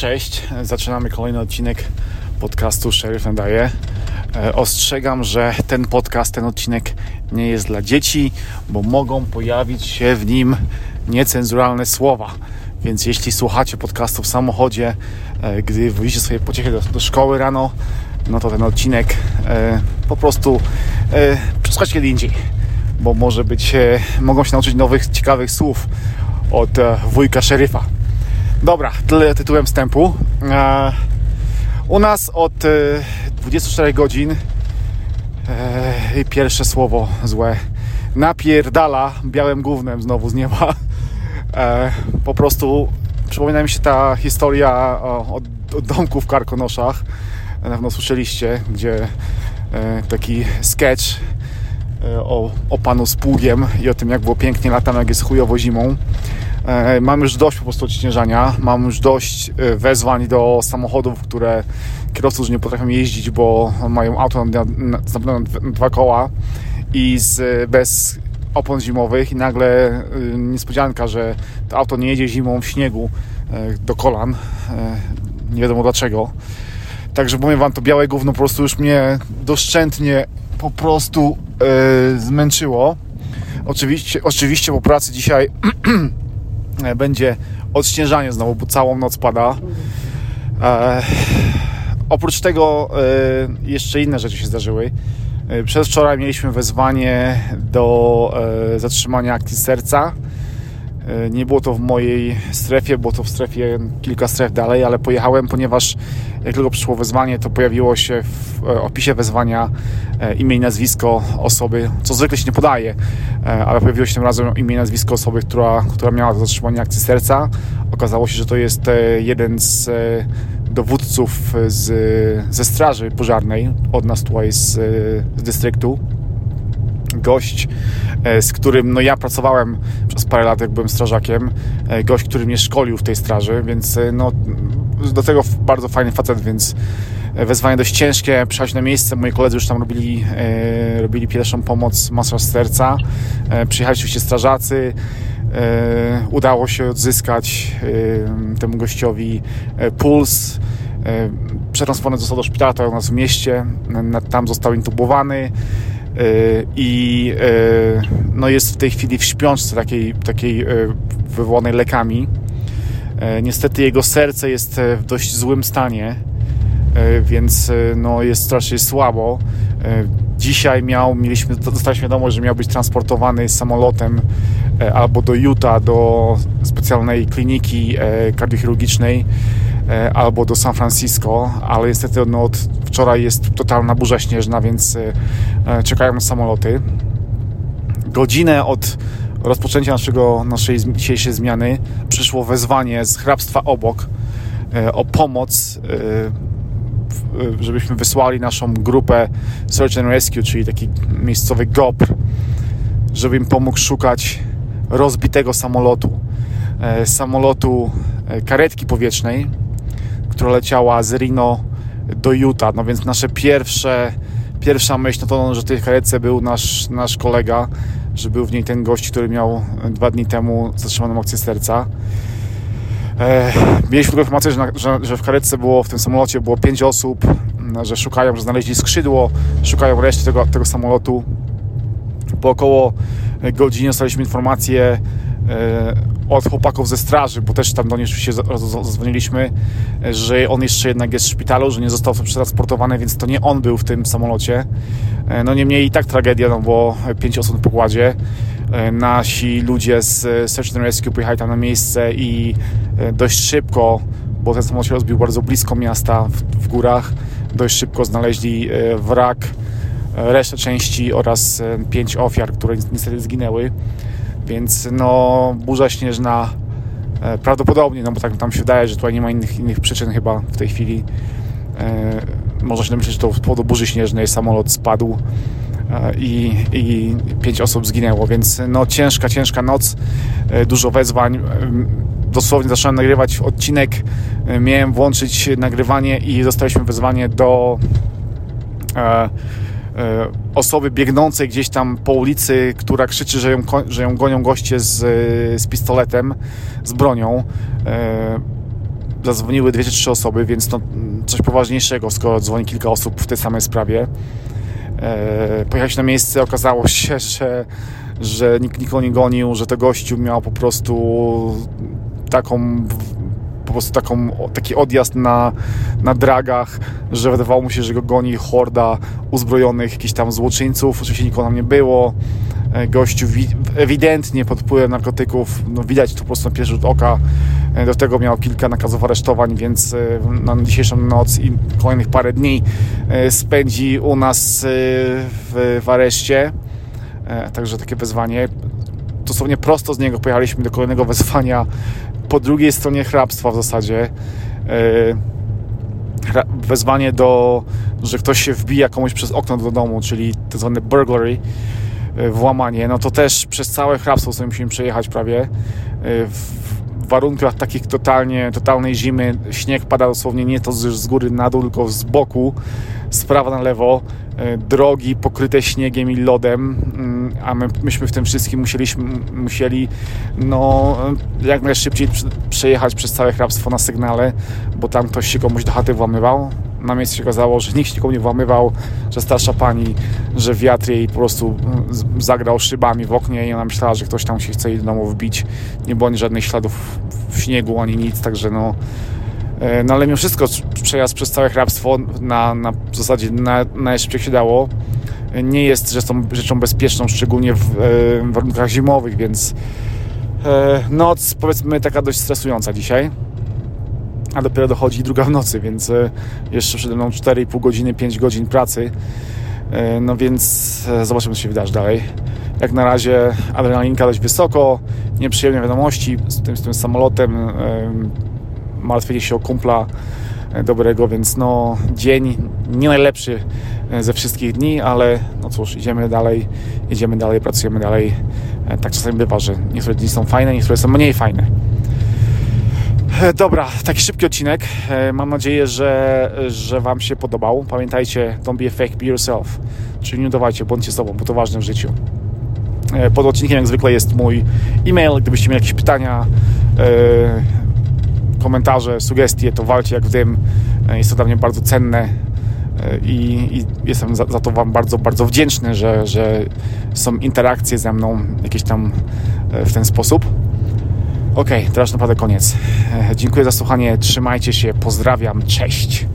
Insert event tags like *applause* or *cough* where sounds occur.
Cześć, zaczynamy kolejny odcinek podcastu Sheriff and Daje. Ostrzegam, że ten podcast, ten odcinek nie jest dla dzieci, bo mogą pojawić się w nim niecenzuralne słowa. Więc jeśli słuchacie podcastu w samochodzie, e, gdy wyjdziecie sobie pociechy do, do szkoły rano, no to ten odcinek e, po prostu e, przesłuchać kiedy indziej, bo może być, e, mogą się nauczyć nowych, ciekawych słów od wujka szeryfa. Dobra, tyle tytułem wstępu. E, u nas od e, 24 godzin e, pierwsze słowo złe napierdala białym gównem znowu z nieba. E, po prostu przypomina mi się ta historia o, o, domku w Karkonoszach. Na pewno słyszeliście, gdzie e, taki sketch e, o, o panu z pługiem i o tym, jak było pięknie latam, jak jest chujowo zimą. E, mam już dość po prostu odśnieżania, mam już dość e, wezwań do samochodów, które kierowcy już nie potrafią jeździć, bo mają auto na, na, na, na dwa koła i z, bez opon zimowych i nagle y, niespodzianka, że to auto nie jedzie zimą w śniegu y, do kolan. Y, nie wiadomo dlaczego. Także powiem Wam, to białe gówno po prostu już mnie doszczętnie po prostu zmęczyło. Oczywiście, oczywiście po pracy dzisiaj *clears throat* będzie odśnieżanie znowu, bo całą noc pada. E, oprócz tego e, jeszcze inne rzeczy się zdarzyły. E, Przez wczoraj mieliśmy wezwanie do e, zatrzymania akcji serca. E, Nie było to w mojej strefie, było to w strefie kilka stref dalej, ale pojechałem, ponieważ jak tylko przyszło wezwanie, to pojawiło się w e, opisie wezwania e, imię i nazwisko osoby, co zwykle się nie podaje, ale pojawiło się tym razem imię i nazwisko osoby, która, która miała zatrzymanie akcji serca. Okazało się, że to jest jeden z dowódców z, ze straży pożarnej od nas tutaj z, z dystryktu. Gość, e, z którym no ja pracowałem przez parę lat, jak byłem strażakiem. E, Gość, który mnie szkolił w tej straży, więc e, no, do tego bardzo fajny facet, więc wezwanie dość ciężkie. Przyjechać na miejsce, moi koledzy już tam robili, robili pierwszą pomoc masaż serca. Przyjechali oczywiście strażacy. Udało się odzyskać temu gościowi puls. Przetransponowany został do szpitala tutaj u nas w mieście. Tam został intubowany i e, no jest w tej chwili w śpiączce takiej, takiej e, wywołanej lekami. E, Niestety jego serce jest e, w dość złym stanie, e, więc e, no, jest strasznie słabo. E, Dzisiaj miał, mieliśmy, dostaliśmy wiadomość, że miał być transportowany samolotem e, albo do Utah, do specjalnej kliniki e, kardiochirurgicznej, e, albo do San Francisco, ale niestety no, od wczoraj jest totalna burza śnieżna, więc e, e, czekają samoloty. Godzinę od rozpoczęcia naszego, naszej dzisiejszej zmiany przyszło wezwanie z hrabstwa obok e, o pomoc, żebyśmy wysłali naszą grupę Search and Rescue, czyli taki miejscowy GOPR, żeby im pomógł szukać rozbitego samolotu. Samolotu karetki powietrznej, która leciała z Reno do Utah. No więc nasze pierwsze, pierwsza myśl no to, że w tej karetce był nasz, nasz kolega, że był w niej ten gość, który miał dwa dni temu zatrzymaną akcję serca. Mieliśmy tylko informację, że, na, że, że w karetce było, w tym samolocie było pięć osób, m, że szukają, że znaleźli skrzydło, szukają reszty tego, tego samolotu. Po około godzinie dostaliśmy informację e, od chłopaków ze straży, bo też tam do nich za- zadzwoniliśmy, e, że on jeszcze jednak jest w szpitalu, że nie został przetransportowany, więc to nie on był w tym samolocie. E, No niemniej i tak tragedia, no bo pięć osób na pokładzie. E, Nasi ludzie z Search and Rescue pojechali tam na miejsce i dość szybko, bo ten samolot się rozbił bardzo blisko miasta w, w górach, dość szybko znaleźli wrak, resztę części oraz pięć ofiar, które niestety zginęły. Więc no, burza śnieżna e, prawdopodobnie, no bo tak tam się wydaje, że tutaj nie ma innych, innych przyczyn chyba w tej chwili. E, można się domyśleć, że to z powodu burzy śnieżnej samolot spadł e, i, i pięć osób zginęło, więc no ciężka, ciężka noc, dużo wezwań. Dosłownie zacząłem nagrywać odcinek, miałem włączyć nagrywanie i dostaliśmy wezwanie do osoby biegnącej gdzieś tam po ulicy, która krzyczy, że ją, że ją gonią goście z, z pistoletem, z bronią. E, zadzwoniły dwie czy trzy osoby, więc to coś poważniejszego, skoro dzwoni kilka osób w tej samej sprawie. E, pojechaliśmy na miejsce, okazało się, że, że nikt nikogo nie gonił, że to gościu miał po prostu taką po prostu taką, taki odjazd na, na dragach, że wydawało mu się, że go goni horda uzbrojonych jakichś tam złoczyńców. Oczywiście nikogo tam nie było. E, gościu ewidentnie pod wpływem narkotyków, no widać to po prostu na pierwszy rzut oka. E, do tego miał kilka nakazów aresztowań, więc e, na dzisiejszą noc i kolejnych parę dni spędzi u nas w, w areszcie. Także takie wezwanie. Dosłownie prosto z niego pojechaliśmy do kolejnego wezwania po drugiej stronie hrabstwa w zasadzie. Wezwanie do, że ktoś się wbija komuś przez okno do domu, czyli tak zwany burglary E, włamanie, no to też przez całe hrabstwo sobie musimy przejechać prawie. E, w warunkach takich totalnie, totalnej zimy śnieg pada dosłownie nie to z, góry na dół, tylko z boku, z prawa na lewo. E, drogi pokryte śniegiem i lodem, mm, a my, myśmy w tym wszystkim musieliśmy, musieli no, jak najszybciej przejechać przez całe hrabstwo na sygnale, bo tam ktoś się komuś do chaty włamywał na miejscu się okazało, że nikt się nikomu nie włamywał, że starsza pani, że wiatr jej po prostu zagrał szybami w oknie i ona myślała, że ktoś tam się chce jej do domu wbić. Nie było ani żadnych śladów w śniegu, ani nic, także no... E, no ale mimo wszystko przejazd przez całe hrabstwo na, na w zasadzie na, najszybciej się dało nie jest rzeczą, rzeczą bezpieczną, szczególnie w, e, warunkach zimowych, więc e, noc powiedzmy taka dość stresująca dzisiaj a dopiero dochodzi druga w nocy, więc e, jeszcze przede mną 4,5 godziny, 5 godzin pracy. No więc zobaczymy, co się wydarzy dalej. Jak na razie adrenalinka dość wysoko, nieprzyjemne wiadomości z tym, z tym samolotem, martwienie się o kumpla dobrego, więc no dzień nie najlepszy ze wszystkich dni, ale no cóż, idziemy dalej, idziemy dalej, pracujemy dalej. Tak czasami bywa, że niektóre dni są fajne, niektóre są mniej fajne. E, dobra, taki szybki odcinek. E, mam nadzieję, że, że Wam się podobał. Pamiętajcie, don't be a fake, be yourself. Czyli nie udawajcie, bądźcie sobą, bo to ważne w życiu. E, pod odcinkiem jak zwykle jest mój e-mail. Gdybyście mieli jakieś pytania, komentarze, sugestie, to walcie jak w dym. Jest to dla mnie bardzo cenne i, i jestem za, za, to Wam bardzo, bardzo wdzięczny, że, że są interakcje ze mną jakieś tam w ten sposób. Ok, teraz naprawdę koniec. E, dziękuję za słuchanie, trzymajcie się, pozdrawiam, cześć.